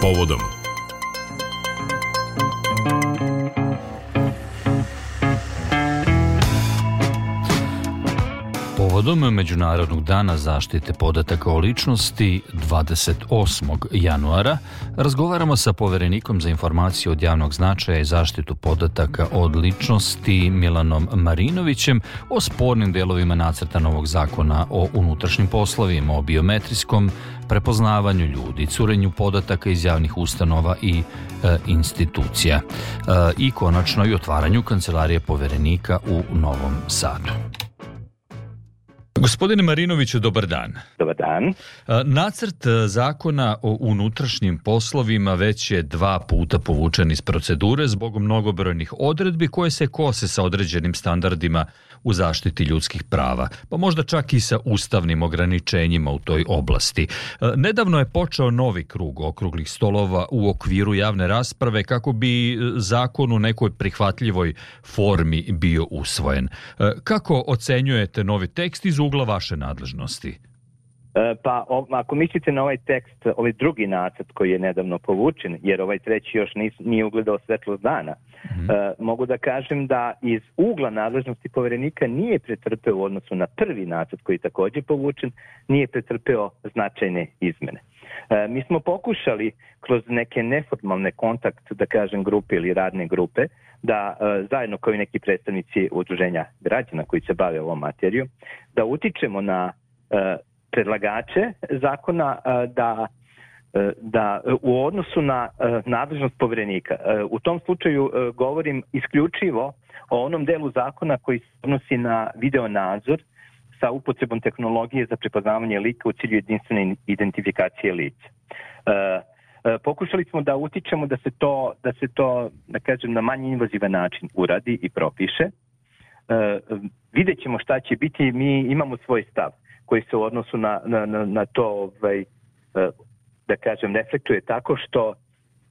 povodom. Povodom Međunarodnog dana zaštite podataka o ličnosti 28. januara razgovaramo sa poverenikom za informacije od javnog značaja i zaštitu podataka od ličnosti Milanom Marinovićem o spornim delovima nacrta novog zakona o unutrašnjim poslovima, o biometrijskom prepoznavanju ljudi, curenju podataka iz javnih ustanova i e, institucija e, i konačno i otvaranju kancelarije poverenika u Novom Sadu. Gospodine Marinoviću, dobar dan. Dobar dan. Nacrt e, zakona o unutrašnjim poslovima već je dva puta povučen iz procedure zbog mnogobrojnih odredbi koje se kose sa određenim standardima u zaštiti ljudskih prava, pa možda čak i sa ustavnim ograničenjima u toj oblasti. E, nedavno je počeo novi krug okruglih stolova u okviru javne rasprave kako bi e, zakon u nekoj prihvatljivoj formi bio usvojen. Kako ocenjujete novi tekst iz ugla vaše nadležnosti. E, pa ako mislite na ovaj tekst, ovaj drugi nacrt koji je nedavno povučen, jer ovaj treći još nis, nije ugledao svetlo dana, mm -hmm. mogu da kažem da iz ugla nadležnosti poverenika nije pretrpeo u odnosu na prvi nacrt koji je takođe povučen, nije pretrpeo značajne izmene. E, mi smo pokušali kroz neke neformalne kontakt, da kažem, grupe ili radne grupe, da zajedno kao i neki predstavnici udruženja građana koji se bave ovom materijom, da utičemo na predlagače zakona e, da e, da u odnosu na e, nadležnost poverenika. U tom slučaju govorim isključivo o onom delu zakona koji se odnosi na video nadzor sa upotrebom tehnologije za prepoznavanje lika u cilju jedinstvene identifikacije lica. Pokušali smo da utičemo da se to, da se to da kažem, na manje invazivan način uradi i propiše. Videćemo šta će biti, mi imamo svoj stav koji se u odnosu na, na, na, na to ovaj, e, da kažem reflektuje tako što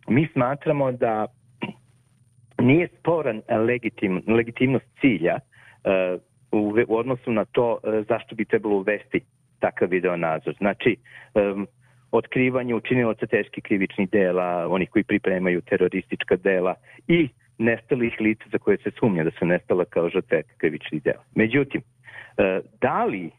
mi smatramo da nije sporan legitim, legitimnost cilja e, u, u odnosu na to e, zašto bi trebalo uvesti takav video nadzor. Znači, otkrivanje učinilaca teških krivičnih dela, onih koji pripremaju teroristička dela i nestalih lica za koje se sumnja da su nestala kao žrtve krivičnih dela. Međutim, da li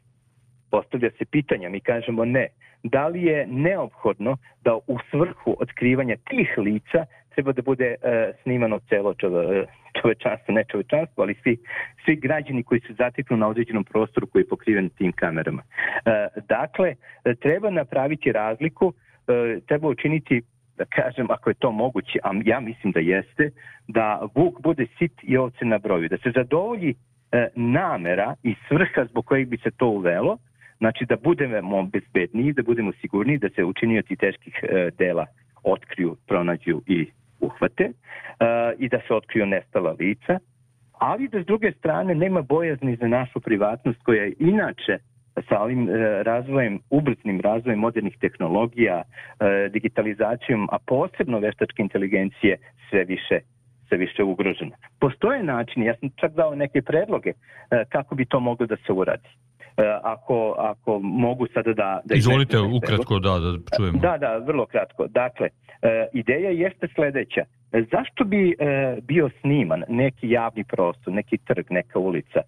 Postavlja se pitanja, mi kažemo ne. Da li je neophodno da u svrhu otkrivanja tih lica treba da bude e, snimano celo čove, čovečanstvo, ne čovečanstvo, ali svi, svi građani koji se zateknu na određenom prostoru koji je pokriven tim kamerama. E, dakle, treba napraviti razliku, e, treba učiniti da kažem, ako je to moguće, a ja mislim da jeste, da vuk bude sit i ovce na broju, da se zadovolji e, namera i svrha zbog kojeg bi se to uvelo, Znači da budemo bezbedniji, da budemo sigurni da se učinioci teških e, dela otkriju, pronađu i uhvate e, i da se otkriju nestala lica, ali da s druge strane nema bojazni za našu privatnost koja je inače sa ovim e, razvojem, ubrznim razvojem modernih tehnologija, digitalizacijom, a posebno veštačke inteligencije sve više se više ugrožena. Postoje načini, ja sam čak dao neke predloge e, kako bi to moglo da se uradi e, ako, ako mogu sada da... da Izvolite ukratko, da, da čujemo. Da, da, vrlo kratko. Dakle, e, ideja jeste sledeća. Zašto bi bio sniman neki javni prostor, neki trg, neka ulica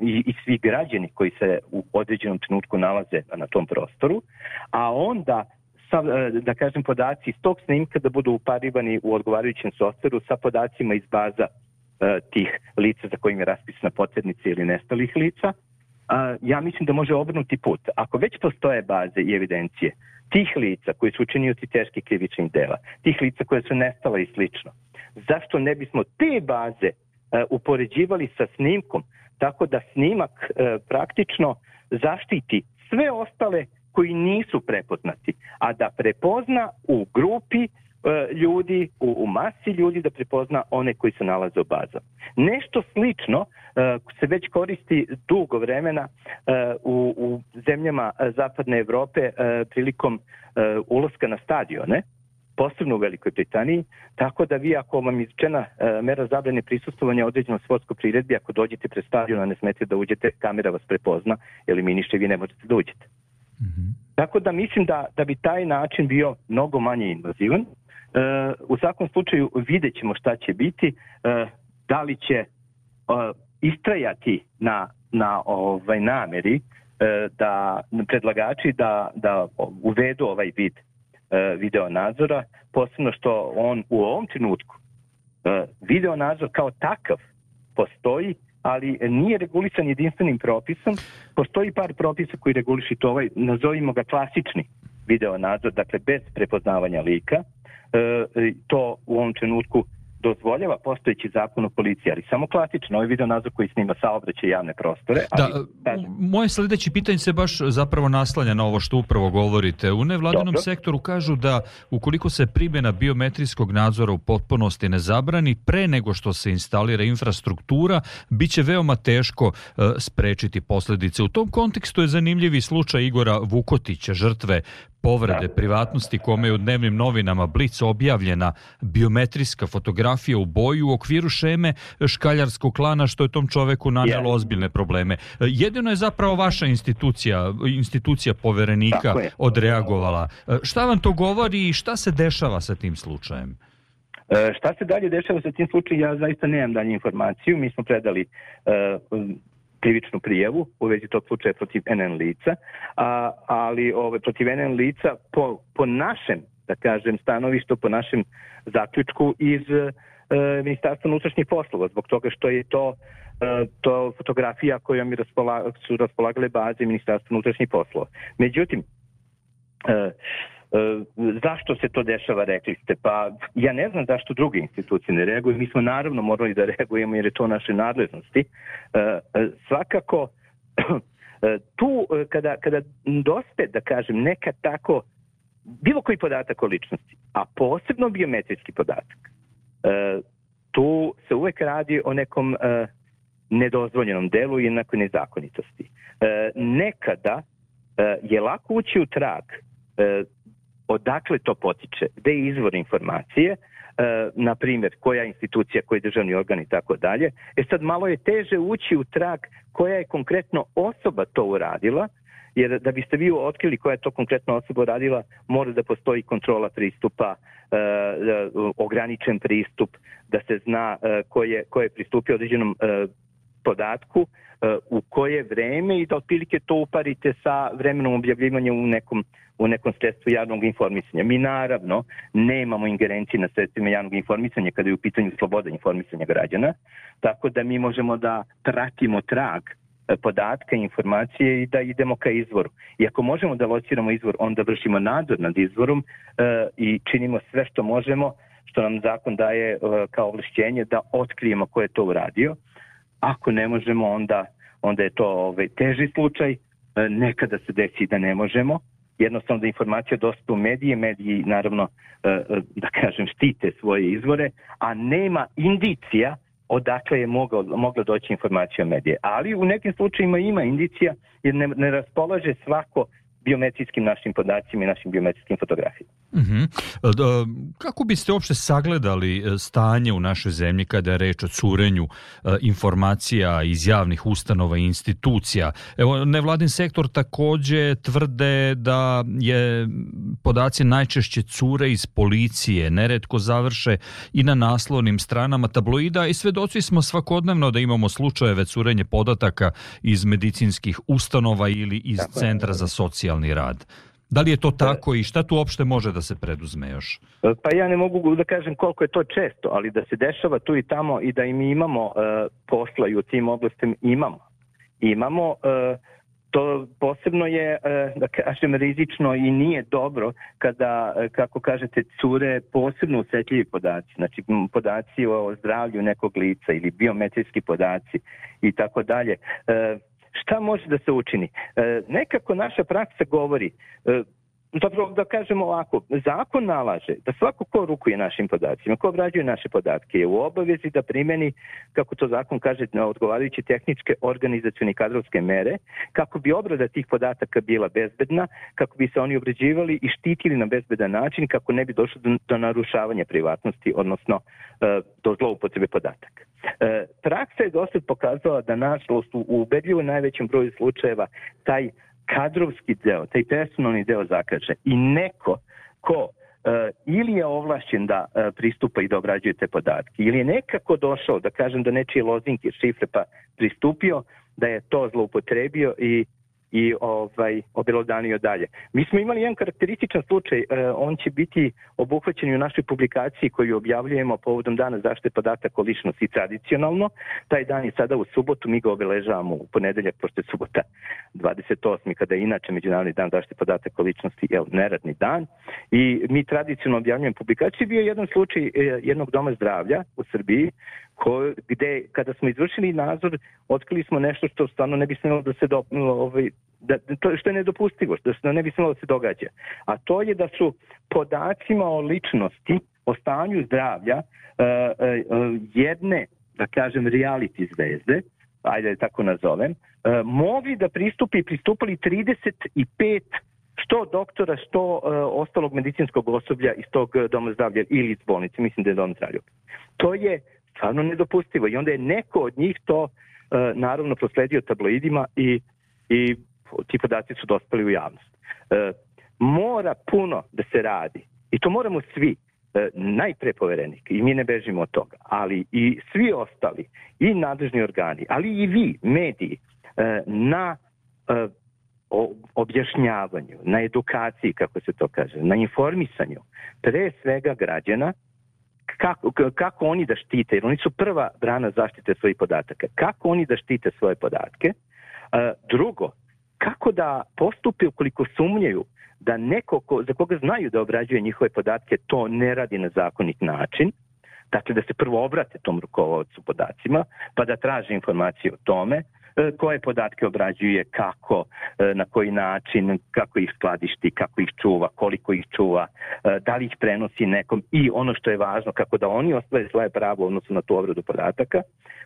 i svi građani koji se u određenom trenutku nalaze na tom prostoru, a onda sav, e, da kažem, podaci iz tog snimka da budu uparivani u odgovarajućem softveru sa podacima iz baza e, tih lica za kojim je raspisana potrednica ili nestalih lica, e, ja mislim da može obrnuti put. Ako već postoje baze i evidencije tih lica koji su učinioci teški krivični dela, tih lica koja su nestala i slično, zašto ne bismo te baze upoređivali sa snimkom, tako da snimak praktično zaštiti sve ostale koji nisu prepoznati, a da prepozna u grupi e, ljudi, u, u masi ljudi da prepozna one koji se nalaze u bazama. Nešto slično uh, se već koristi dugo vremena uh, u, u zemljama zapadne Evrope uh, prilikom uh, ulaska na stadione, posebno u Velikoj Britaniji, tako da vi ako vam izčena e, mera zabrane prisustovanja određenom sportskoj priredbi, ako dođete pred stadion, a ne smete da uđete, kamera vas prepozna, eliminište, vi ne možete da uđete mm Tako da mislim da, da bi taj način bio mnogo manje invazivan. E, u svakom slučaju vidjet ćemo šta će biti, e, da li će e, istrajati na, na ovaj nameri e, da predlagači da, da uvedu ovaj vid e, video nadzora, posebno što on u ovom trenutku e, video nadzor kao takav postoji ali nije regulisan jedinstvenim propisom. Postoji par propisa koji reguliši to ovaj, nazovimo ga klasični video nadzor, dakle bez prepoznavanja lika. E, to u ovom trenutku dozvoljava postojeći zakon o policiji, ali samo klasično, ovaj video nazor koji snima saobraćaj javne prostore. Da, ali, da, moje sledeće pitanje se baš zapravo naslanja na ovo što upravo govorite. U nevladinom dobro. sektoru kažu da ukoliko se primjena biometrijskog nadzora u potpunosti ne zabrani, pre nego što se instalira infrastruktura, bit će veoma teško e, sprečiti posledice. U tom kontekstu je zanimljivi slučaj Igora Vukotića, žrtve povrede da. privatnosti kome je u dnevnim novinama Blic objavljena biometrijska fotografija u boju u okviru šeme škaljarskog klana što je tom čoveku nanelo yeah. ozbiljne probleme. Jedino je zapravo vaša institucija, institucija poverenika odreagovala. Šta vam to govori i šta se dešava sa tim slučajem? E, šta se dalje dešava sa tim slučajem, ja zaista nemam dalje informaciju. Mi smo predali e, krivičnu prijevu u vezi tog slučaja protiv NN lica, a, ali ove, protiv NN lica po, po našem, da kažem, stanovištu, po našem zaključku iz e, Ministarstva unutrašnjih poslova, zbog toga što je to e, to fotografija kojom je raspola, su raspolagale baze Ministarstva unutrašnjih poslova. Međutim, e, E, zašto se to dešava, rekli ste? Pa ja ne znam zašto druge institucije ne reaguju. Mi smo naravno morali da reagujemo jer je to naše nadležnosti. E, e, svakako, tu kada, kada dospe, da kažem, neka tako, bilo koji podatak o ličnosti, a posebno biometrijski podatak, tu se uvek radi o nekom nedozvoljenom delu i jednako nezakonitosti. Nekada je lako ući u trag odakle to potiče, gde je izvor informacije, e, na primjer, koja institucija, koji državni organ i tako dalje. E sad malo je teže ući u trag koja je konkretno osoba to uradila, jer da biste vi otkrili koja je to konkretno osoba radila, mora da postoji kontrola pristupa, e, e, ograničen pristup, da se zna e, ko, je, ko je pristupio određenom e, podatku e, u koje vreme i da otprilike to uparite sa vremenom objavljivanja u nekom, u nekom sredstvu javnog informisanja. Mi naravno nemamo ingerencije na sredstvima javnog informisanja kada je u pitanju sloboda informisanja građana, tako da mi možemo da pratimo trag e, podatka, informacije i da idemo ka izvoru. I ako možemo da lociramo izvor, onda vršimo nadzor nad izvorom e, i činimo sve što možemo, što nam zakon daje e, kao ovlašćenje da otkrijemo ko je to uradio. Ako ne možemo, onda, onda je to ovaj, teži slučaj. E, nekada se desi da ne možemo. Jednostavno da informacija dosta u medije, mediji naravno, e, e, da kažem, štite svoje izvore, a nema indicija odakle je mogao, mogla doći informacija o medije. Ali u nekim slučajima ima indicija jer ne, ne raspolaže svako biometrijskim našim podacima i našim biometrijskim fotografijama. Uhum. E, kako biste uopšte sagledali e, stanje u našoj zemlji kada je reč o curenju e, informacija iz javnih ustanova i institucija? Evo, nevladin sektor takođe tvrde da je podaci najčešće cure iz policije, neretko završe i na naslovnim stranama tabloida i svedoci smo svakodnevno da imamo slučajeve curenje podataka iz medicinskih ustanova ili iz Centra za socijalni rad. Da li je to pa- tako i šta tu uopšte može da se preduzme još? Pa, pa ja ne mogu da kažem koliko je to često, ali da se dešava tu i tamo i da i mi imamo e, posla i u tim oblastima imamo. Imamo, e, to posebno je, e, da kažem, rizično i nije dobro kada, e, kako kažete, cure posebno usetljivi podaci, znači podaci o zdravlju nekog lica ili biometrijski podaci i tako dalje. E, šta može da se učini? E, nekako naša praksa govori, e, zapravo pa da kažemo ovako, zakon nalaže da svako ko rukuje našim podacima, ko obrađuje naše podatke je u obavezi da primeni, kako to zakon kaže, na odgovarajuće tehničke, organizacione i kadrovske mere, kako bi obrada tih podataka bila bezbedna, kako bi se oni obrađivali i štitili na bezbedan način, kako ne bi došlo do, do narušavanja privatnosti, odnosno e, do zloupotrebe podataka. E, praksa je dosta pokazala da nažalost u ubedljivo najvećem broju slučajeva taj kadrovski deo, taj personalni deo zakaže i neko ko e, ili je ovlašćen da e, pristupa i da obrađuje te podatke, ili je nekako došao, da kažem, do nečije lozinke, šifre, pa pristupio, da je to zloupotrebio i i ovaj obelodanio dalje. Mi smo imali jedan karakterističan slučaj, e, on će biti obuhvaćen u našoj publikaciji koju objavljujemo povodom dana zaštite podataka o ličnosti tradicionalno. Taj dan je sada u subotu, mi ga obeležavamo u ponedeljak, pošto je subota 28. kada je inače Međunarodni dan zaštite podataka o ličnosti, je neradni dan. I mi tradicionalno objavljujemo publikaciju. Bio je jedan slučaj e, jednog doma zdravlja u Srbiji ko, gde kada smo izvršili nadzor otkrili smo nešto što stvarno ne bi smelo da se do, ovaj, da, to, što je nedopustivo, što ne bi smelo da se događa. A to je da su podacima o ličnosti, o stanju zdravlja uh, uh, jedne, da kažem, reality zvezde, ajde da tako nazovem, uh, mogli da pristupi i pristupali 35 što doktora, što uh, ostalog medicinskog osoblja iz tog doma zdravlja ili iz bolnice, mislim da je dom zdravlja. To je stvarno nedopustivo. I onda je neko od njih to e, naravno prosledio tabloidima i, i ti podaci su dospeli u javnost. E, mora puno da se radi i to moramo svi e, najpre poverenik i mi ne bežimo od toga, ali i svi ostali i nadležni organi, ali i vi, mediji, e, na e, objašnjavanju, na edukaciji, kako se to kaže, na informisanju pre svega građana kako, kako oni da štite, jer oni su prva brana zaštite svojih podataka, kako oni da štite svoje podatke. E, drugo, kako da postupe ukoliko sumnjaju da neko ko, za koga znaju da obrađuje njihove podatke to ne radi na zakonit način, dakle da se prvo obrate tom rukovodcu podacima, pa da traže informacije o tome, E, koje podatke obrađuje, kako, e, na koji način, kako ih skladišti, kako ih čuva, koliko ih čuva, e, da li ih prenosi nekom i ono što je važno, kako da oni ostvare svoje pravo odnosno na tu obradu podataka,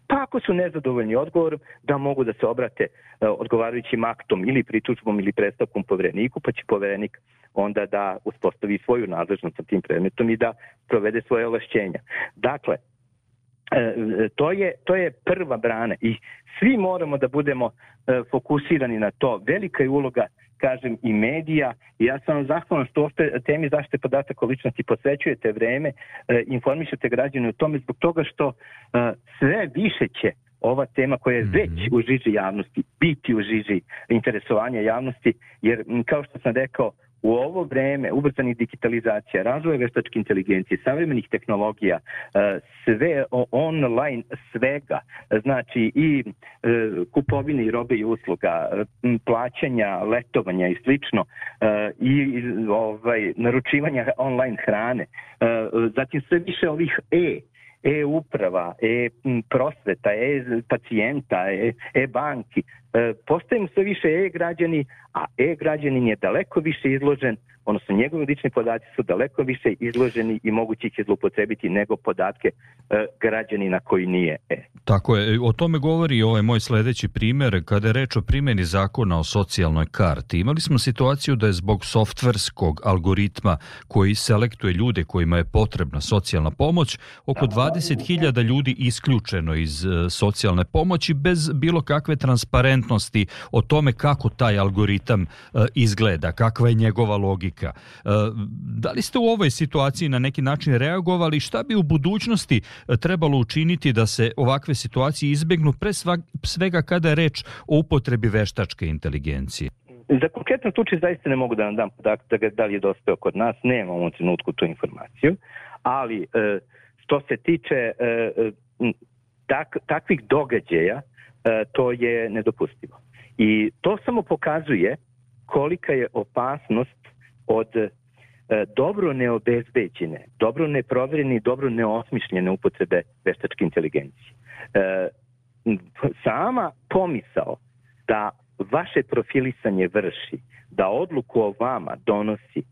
pa ako su nezadovoljni odgovorom, da mogu da se obrate odgovarajućim aktom ili pritužbom ili predstavkom povereniku, pa će poverenik onda da uspostavi svoju nadležnost sa tim predmetom i da provede svoje ovlašćenja. Dakle, E, to je, to je prva brana i svi moramo da budemo e, fokusirani na to. Velika je uloga, kažem, i medija. Ja sam vam zahvalan što ošte temi zaštite podataka ličnosti posvećujete vreme, e, informišete građane o tome zbog toga što sve više će ova tema koja je mhm. već u žiži javnosti, biti u žiži interesovanja javnosti, jer kao što sam rekao, u ovo vreme ubrzanih digitalizacija, razvoja veštačke inteligencije, savremenih tehnologija, e, sve online svega, znači i e, kupovine i robe i usluga, e, plaćanja, letovanja i slično, i ovaj, naručivanja online hrane, zatim sve više ovih e e-uprava, e-prosveta, e-pacijenta, e-banki. E, postajemo sve više e-građani, a e-građanin je daleko više izložen odnosno njegovi lični podaci su daleko više izloženi i mogući ih je zlupotrebiti nego podatke e, građanina koji nije. E. Tako je, e, o tome govori ovaj moj sledeći primer kada je reč o primjeni zakona o socijalnoj karti. Imali smo situaciju da je zbog softverskog algoritma koji selektuje ljude kojima je potrebna socijalna pomoć, oko 20.000 ljudi isključeno iz e, socijalne pomoći bez bilo kakve transparentnosti o tome kako taj algoritam e, izgleda, kakva je njegova logika rizika. E, da li ste u ovoj situaciji na neki način reagovali? Šta bi u budućnosti e, trebalo učiniti da se ovakve situacije izbegnu pre svega kada je reč o upotrebi veštačke inteligencije? Za konkretan slučaj zaista ne mogu da vam dam podatak da, ga, da li je dospeo kod nas, nemam u trenutku tu informaciju, ali e, što se tiče e, e tak, takvih događaja, e, to je nedopustivo. I to samo pokazuje kolika je opasnost od e, dobro neobezbeđene, dobro neproverene i dobro neosmišljene upotrebe veštačke inteligencije. E, sama pomisao da vaše profilisanje vrši, da odluku o vama donosi e,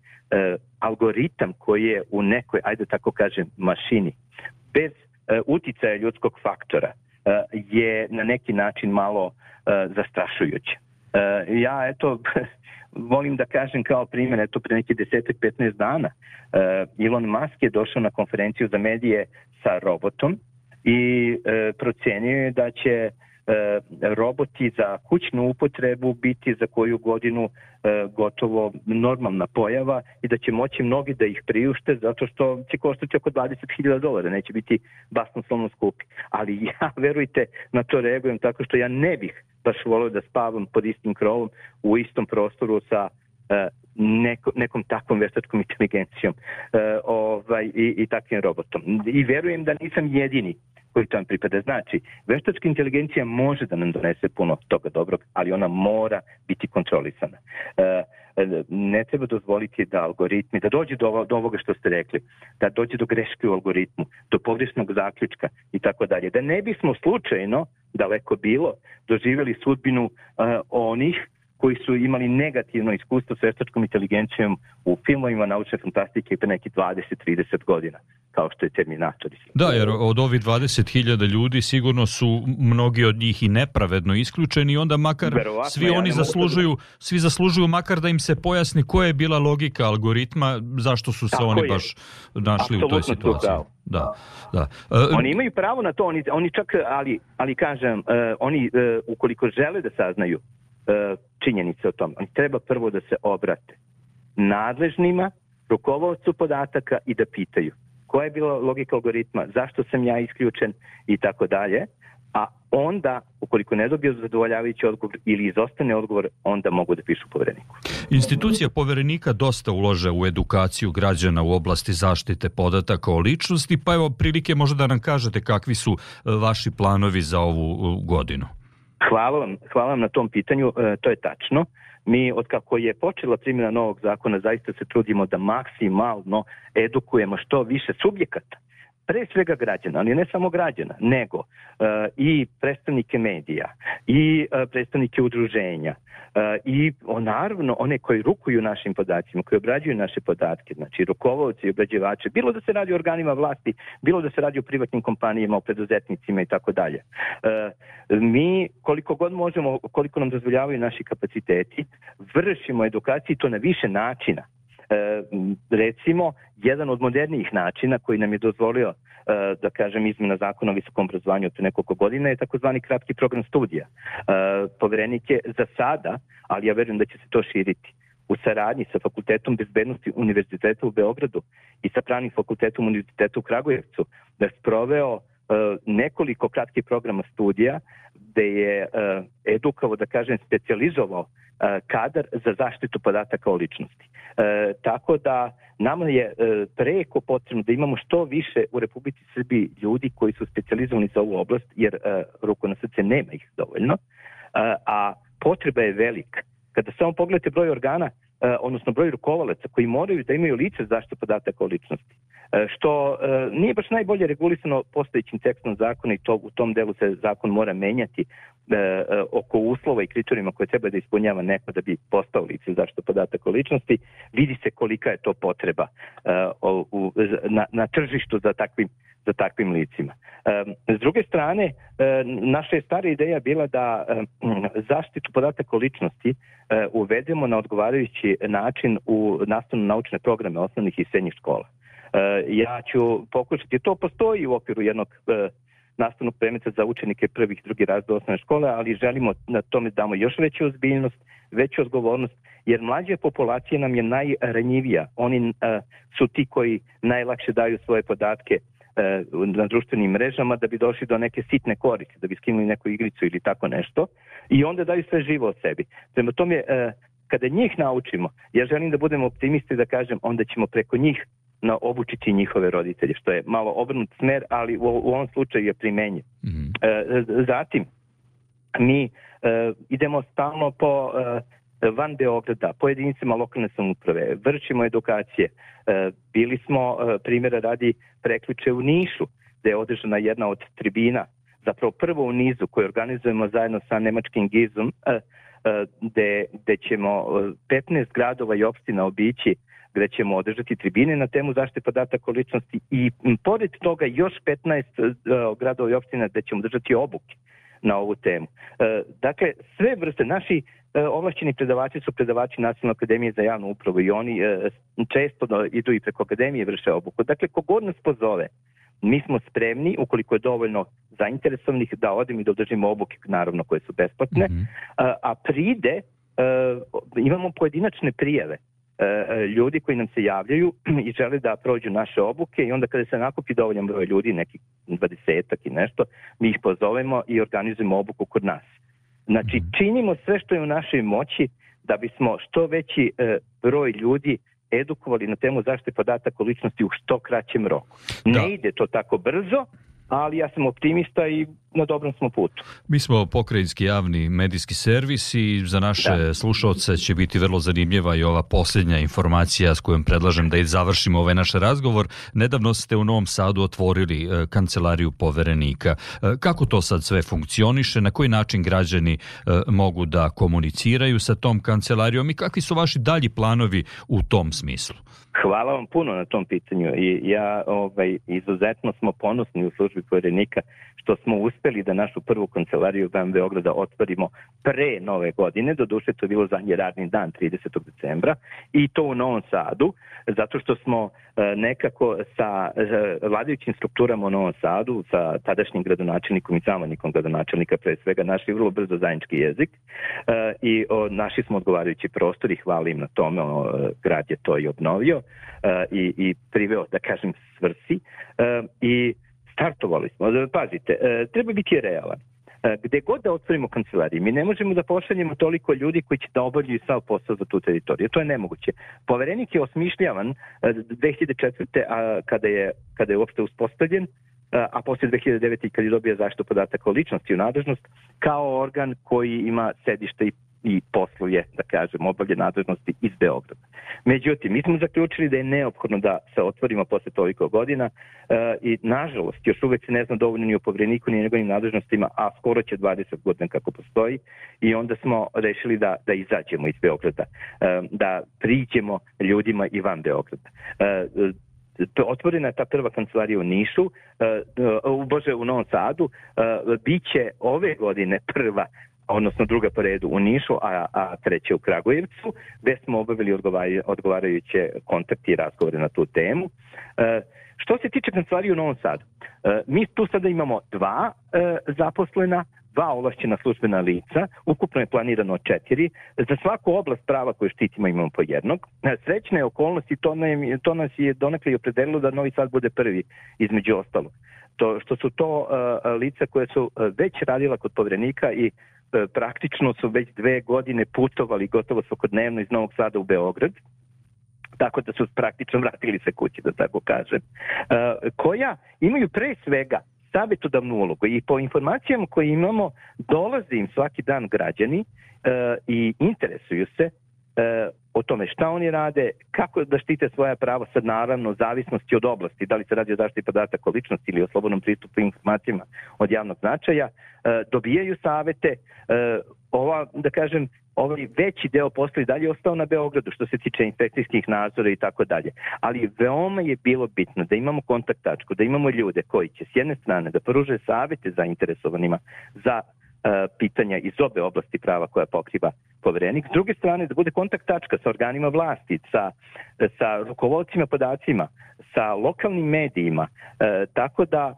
algoritam koji je u nekoj, ajde tako kažem, mašini, bez e, uticaja ljudskog faktora, je na neki način malo zastrašujuće. E, ja eto volim da kažem kao primjer, eto pre neki 10-15 dana e, Elon Musk je došao na konferenciju za medije sa robotom i e, procenio je da će E, roboti za kućnu upotrebu biti za koju godinu e, gotovo normalna pojava i da će moći mnogi da ih priušte zato što će koštati oko 20.000 dolara, neće biti basnoslovno skupi. Ali ja, verujte, na to reagujem tako što ja ne bih baš volio da spavam pod istim krovom u istom prostoru sa E, neko, nekom takvom veštačkom inteligencijom uh, ovaj, i, i takvim robotom. I verujem da nisam jedini koji tam pripada. Znači, veštačka inteligencija može da nam donese puno toga dobrog, ali ona mora biti kontrolisana. Uh, Ne treba dozvoliti da algoritmi, da dođe do, do ovoga što ste rekli, da dođe do greške u algoritmu, do pogrešnog zaključka i tako dalje. Da ne bismo slučajno, daleko bilo, doživjeli sudbinu onih koji su imali negativno iskustvo s veštačkom inteligencijom u filmovima naučne fantastike pre nekih 20-30 godina, kao što je Terminator. Da, jer od ovih 20.000 ljudi sigurno su mnogi od njih i nepravedno isključeni i onda makar Verovatno, svi ja oni da zaslužuju, da... svi zaslužuju makar da im se pojasni koja je bila logika algoritma, zašto su se Tako oni je. baš našli Absolutno u toj situaciji. Da, da. Uh, oni imaju pravo na to, oni, oni čak, ali, ali kažem, uh, oni uh, ukoliko žele da saznaju, E, činjenice o tom. Oni treba prvo da se obrate nadležnima, rukovodcu podataka i da pitaju koja je bila logika algoritma, zašto sam ja isključen i tako dalje, a onda, ukoliko ne dobiju zadovoljavajući odgovor ili izostane odgovor, onda mogu da pišu povereniku. Institucija poverenika dosta ulože u edukaciju građana u oblasti zaštite podataka o ličnosti, pa evo prilike možda da nam kažete kakvi su e, vaši planovi za ovu godinu. Hvala vam, hvala vam na tom pitanju, e, to je tačno. Mi, od kako je počela primjena novog zakona, zaista se trudimo da maksimalno edukujemo što više subjekata pre svega građana, ali ne samo građana, nego e, i predstavnike medija, i e, predstavnike udruženja, e, i o, naravno one koji rukuju našim podacima, koji obrađuju naše podatke, znači rukovodci i obrađivače, bilo da se radi o organima vlasti, bilo da se radi o privatnim kompanijama, o preduzetnicima i tako dalje. Mi, koliko god možemo, koliko nam dozvoljavaju naši kapaciteti, vršimo edukaciju to na više načina E, recimo, jedan od modernijih načina koji nam je dozvolio, e, da kažem, izmena zakona o visokom obrazovanju od nekoliko godina je takozvani kratki program studija. E, poverenik je za sada, ali ja verujem da će se to širiti, u saradnji sa Fakultetom bezbednosti Univerziteta u Beogradu i sa Pravnim fakultetom Univerziteta u Kragujevcu da sproveo e, nekoliko kratkih programa studija gde je e, edukavo, da kažem, specializovao E, kadar za zaštitu podataka o ličnosti. E, tako da nama je e, preko potrebno da imamo što više u Republici Srbiji ljudi koji su specializovani za ovu oblast, jer e, ruku na srce nema ih dovoljno, e, a potreba je velika. Kada samo pogledate broj organa E, odnosno broj rukovalaca koji moraju da imaju lice zaštitu podataka o ličnosti, e, što e, nije baš najbolje regulisano postojećim tekstom zakona i to, u tom delu se zakon mora menjati oko uslova i kriterijuma koje treba da ispunjava neko da bi postao lice zaštitu podataka o ličnosti, vidi se kolika je to potreba na, na tržištu za takvim za takvim licima. S druge strane, naša je stara ideja bila da zaštitu podataka o ličnosti uvedemo na odgovarajući način u nastavno-naučne programe osnovnih i srednjih škola. Ja ću pokušati, to postoji u okviru jednog nastavnog predmeta za učenike prvih i drugi razred osnovne škole, ali želimo na tome da damo još veću ozbiljnost, veću odgovornost, jer mlađa populacija nam je najranjivija. Oni su ti koji najlakše daju svoje podatke E, na društvenim mrežama da bi došli do neke sitne korice, da bi skinuli neku igricu ili tako nešto i onda daju sve živo od sebi. Prema tome, e, kada njih naučimo, ja želim da budem optimisti da kažem, onda ćemo preko njih na obučiti njihove roditelje, što je malo obrnut smer, ali u, u ovom slučaju je primenjen. Mm -hmm. E, zatim, mi idemo stalno po van Beograda, po jedinicama lokalne samuprave, vršimo edukacije. E, bili smo, e, primjera radi, preključe u Nišu, gde je održana jedna od tribina, zapravo prvo u nizu koju organizujemo zajedno sa nemačkim gizom, e, gde, gde ćemo 15 gradova i opština obići gde ćemo održati tribine na temu zaštite podataka o ličnosti i pored toga još 15 gradova i opština gde ćemo održati obuke na ovu temu. Dakle, sve vrste, naši E, ovlašćeni predavači su predavači Nacionalne akademije za javnu upravu i oni e, često idu i preko akademije vrše obuku. Dakle, kogod nas pozove, mi smo spremni, ukoliko je dovoljno zainteresovanih, da odemo i da održimo obuke, naravno, koje su besplatne, mm -hmm. a, pride, imamo pojedinačne prijave ljudi koji nam se javljaju i žele da prođu naše obuke i onda kada se nakupi dovoljan broj ljudi, neki dvadesetak i nešto, mi ih pozovemo i organizujemo obuku kod nas. Znači, mhm. činimo sve što je u našoj moći da bismo što veći e, broj ljudi edukovali na temu zaštite podataka o ličnosti u što kraćem roku. Da. Ne ide to tako brzo, ali ja sam optimista i na dobrom smo putu. Mi smo pokrajinski javni medijski servis i za naše da. slušalce će biti vrlo zanimljiva i ova posljednja informacija s kojom predlažem da i završimo ovaj naš razgovor. Nedavno ste u Novom Sadu otvorili e, kancelariju poverenika. E, kako to sad sve funkcioniše? Na koji način građani e, mogu da komuniciraju sa tom kancelarijom i kakvi su vaši dalji planovi u tom smislu? Hvala vam puno na tom pitanju i ja ovaj, izuzetno smo ponosni u službi poverenika što smo uspjeli uspeli da našu prvu kancelariju BM Beograda otvorimo pre nove godine, doduše to je bilo zadnji radni dan 30. decembra i to u Novom Sadu, zato što smo e, nekako sa e, vladajućim strukturama u Novom Sadu, sa tadašnjim gradonačelnikom i zamanikom gradonačelnika pre svega, našli vrlo brzo zajednički jezik e, i našli smo odgovarajući prostor i hvala im na tome, ono, grad je to i obnovio i, i priveo, da kažem, svrsi i startovali smo. E, pazite, e, treba biti realan. E, gde god da otvorimo kancelarije, mi ne možemo da pošaljemo toliko ljudi koji će da obavljaju sav posao za tu teritoriju. To je nemoguće. Poverenik je osmišljavan 2004. A, kada, je, kada je uopšte uspostavljen, a posle 2009. kad je dobio zaštitu podataka o ličnosti u nadležnost, kao organ koji ima sedište i i posluje, da kažem, obavlja nadležnosti iz Beograda. Međutim, mi smo zaključili da je neophodno da se otvorimo posle toliko godina e, i, nažalost, još uvek se ne zna dovoljno ni o povjereniku, ni o njegovim nadležnostima, a skoro će 20 godina kako postoji i onda smo rešili da, da izađemo iz Beograda, e, da priđemo ljudima i van Beograda. E, otvorena je ta prva kancelarija u Nišu, u Bože u Novom Sadu, biće ove godine prva odnosno druga po redu u Nišu, a, a treća u Kragujevcu, gde smo obavili odgovarajuće kontakte i razgovore na tu temu. E, što se tiče kancelarije u Novom Sadu, e, mi tu sada imamo dva e, zaposlena, dva ovlašćena službena lica, ukupno je planirano četiri, za svaku oblast prava koju štitimo imamo po jednog. E, Srećna je okolnost i to, nam, to nas je donekle i opredelilo da Novi Sad bude prvi, između ostalog to što su to uh, lica koje su e, već radila kod povrenika i E, praktično su već dve godine putovali gotovo svakodnevno iz Novog Sada u Beograd, tako da su praktično vratili se kući, da tako kažem, e, koja imaju pre svega savetodavnu ulogu i po informacijama koje imamo dolaze im svaki dan građani e, i interesuju se o tome šta oni rade, kako da štite svoja prava, sad naravno zavisnosti od oblasti, da li se radi o zaštiti podataka o ličnosti ili o slobodnom pristupu informacijama od javnog značaja, e, dobijaju savete, e, ova, da kažem, ovaj veći deo posla i dalje ostao na Beogradu što se tiče inspekcijskih nadzora i tako dalje. Ali veoma je bilo bitno da imamo kontakt tačku, da imamo ljude koji će s jedne strane da pruže savete zainteresovanima za e, pitanja iz obe oblasti prava koja pokriva poverenik. S druge strane, da bude kontakt tačka sa organima vlasti, sa, sa rukovodcima podacima, sa lokalnim medijima, e, tako da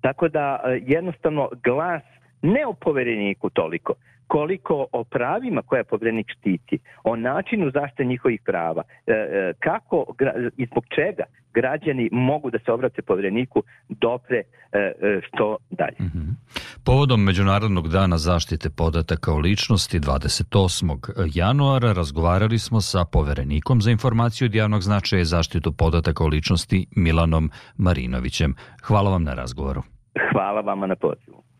tako da e, jednostavno glas ne o povereniku toliko, koliko o pravima koja povrenik štiti, o načinu zaštite njihovih prava, e, e, kako i zbog čega građani mogu da se obrate povjereniku dopre e, što dalje. Mm -hmm. Povodom Međunarodnog dana zaštite podataka o ličnosti 28. januara razgovarali smo sa poverenikom za informaciju od javnog značaja i zaštitu podataka o ličnosti Milanom Marinovićem. Hvala vam na razgovoru. Hvala vama na pozivu.